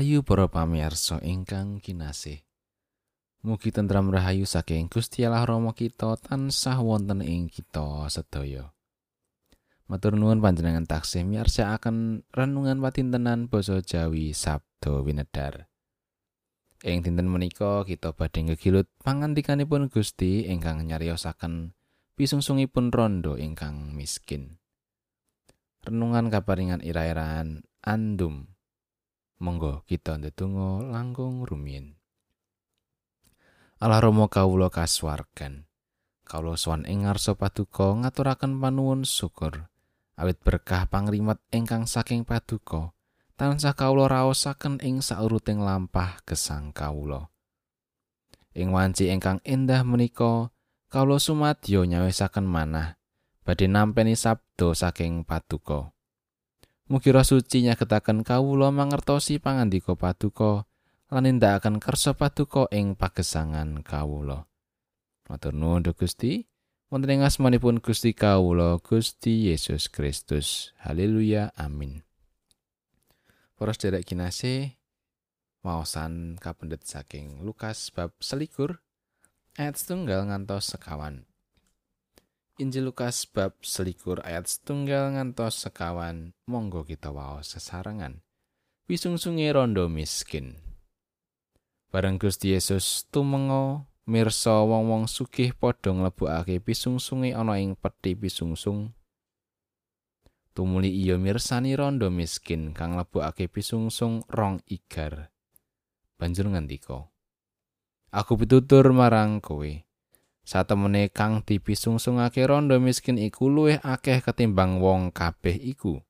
Rahayu para pamirsa ingkang kinasih. Mugi tentram rahayu saking Gusti Allah Rama kita tansah wonten ing kita sedaya. Matur nuwun panjenengan taksih miyarsakaken renungan patintenan basa Jawi Sabdo Winedar. Ing dinten menika kita badhe ngegilut pangandikanipun Gusti ingkang nyariosaken pisungsungipun rondo ingkang miskin. Renungan kaparingan ira-iraan andum Monggo kita ndedonga langkung rumiyin. Allah Rama kawula kasuwargan. Kawula sowan ing ngarsa paduka ngaturaken panuwun syukur awit berkah pangrimet ingkang saking paduka tansah kawula raosaken ing sauruting lampah gesang kawula. Ing wanci ingkang endah menika kawula sumadyo nyawisaken manah badhe nampi sabdo saking paduka. Mugi roh suci nyagetaken kawula mangertosi pangandika paduka lan nindakaken kersa paduka ing pagesangan kawula. Matur nuwun Gusti. Wonten ing asmanipun Gusti kawula Gusti Yesus Kristus. Haleluya. Amin. Para sedherek kinasih, waosan kapendet saking Lukas bab selikur ayat setunggal ngantos sekawan. Injil Lukas bab selikur ayat setunggal ngantos sekawan. Monggo kita waos sesarengan. Pisungsunge rondo miskin. Bareng Gusti Yesus tumengo mirsa wong-wong sugih padha nglebokake pisungsunge ana ing peti pisungsung. Tumuli iya mirsani rondo miskin kang lebokake pisungsung rong igar. Banjur ngandika aku pitutur marang kowe satemene kang dipisungsungake rondo miskin iku luwih akeh ketimbang wong kabeh iku.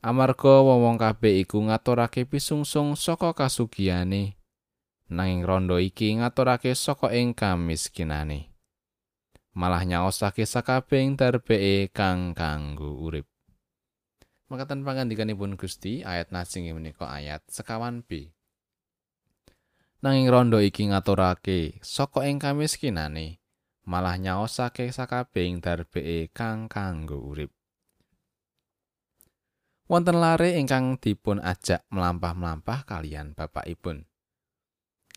Amarga wong-wong kabeh iku ngaturake pisungsung saka kasugiyane, nanging rondo iki ngaturake saka ing kamiskinane. Malah nyaosake sakabehing darbeke kang kanggo urip. Makaten pangandikanipun Gusti ayat nasing menika ayat sekawan B. nanging rondo iki ngaturake saka ing kamiskinane malah nyaosake sakabehing darbeke kang kanggo urip. Wonten lare ingkang dipun ajak melampah-melampah kalian bapakipun.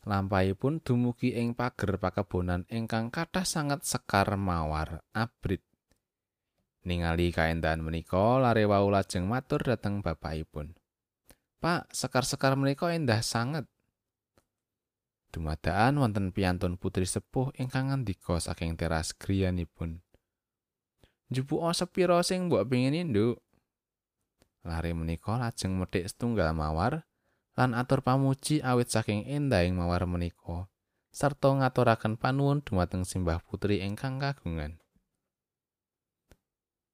Lampahipun dumugi ing pager pakebonan ingkang kathah sanget sekar mawar abrit. Ningali kaendahan menika lare wau lajeng matur dhateng bapakipun. Pak, sekar-sekar menika endah sanget. Dumadaan wonten piyantun putri sepuh ingkang ngandika saking teras griyanipun. Njupuk sepira sing mbok pengin induk? Lare menika lajeng methik setunggal mawar lan atur pamuji awit saking endahing mawar menika sarta ngaturaken panuwun dumateng simbah putri ingkang kagungan.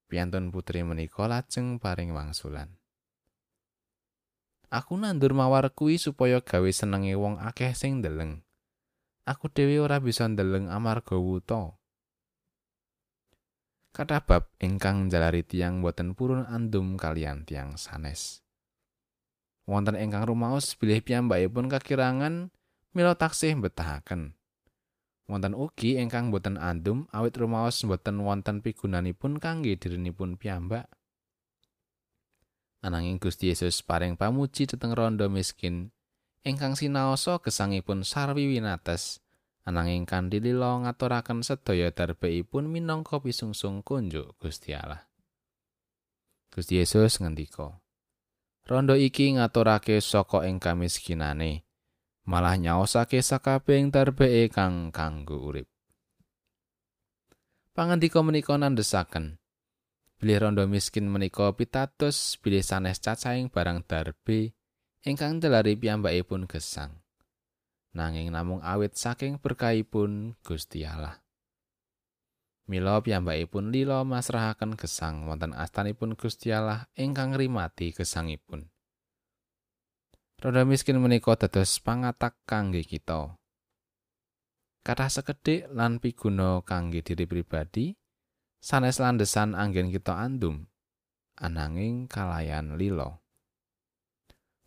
Piyantun putri menika lajeng paring wangsulan. Aku nandur mawar kuwi supaya gawe senenge wong akeh sing ndeleng. Aku dhewe ora bisa ndeleng amarga wuta. Kathah bab ingkang njalari tiang boten purun andum kalian tiang sanes. Wonten ingkang rumaos bilih piyambakipun kakirangan mila taksih betahaken. Wonten ugi ingkang boten andum awit rumaos boten wonten pigunanipun kangge dirinipun piyambak. Ananging Gusti Yesus paring pamuji dhateng rondo miskin ingkang sinaosa gesangipun sarwi winates ananging kanthi lila ngaturaken sedaya darbeipun minangka pisungsung kunjuk Gusti Allah. Gusti Yesus ngendika Rondo iki ngaturake saka ing kamiskinane malah nyaosake sakabehing darbee kang kanggo urip. Pangandika menika nandhesaken bilih rondo miskin menika pitados bilih sanes cacahing barang darbe ingkang delari piyambakipun gesang. Nanging namung awit saking berkahipun Gusti Allah. Mila piyambakipun lila masrahaken gesang wonten astanipun Gusti Allah ingkang rimati gesangipun. Rondo miskin menika dados pangatak kangge kita. Kathah sekedhik lan piguna kangge diri pribadi, sanes landesan anggen kita andum ananging kalayan lilo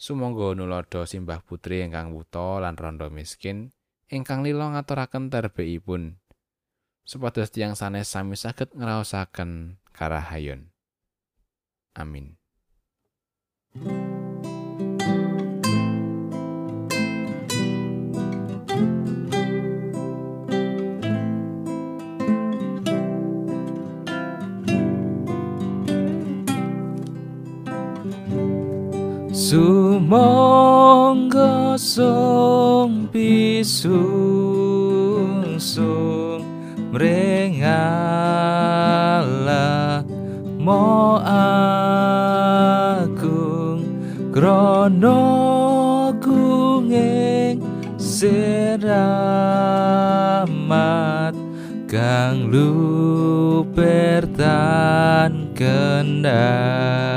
sumangga nulodo simbah putri ingkang wuta lan rondo miskin ingkang lilo ngaturaken terbeipun supados tiang sanes sami saged ngraosaken karahayun amin Sumangga sung pisung sung mrengala mo agung krono kunging seramat kang lupertan kendang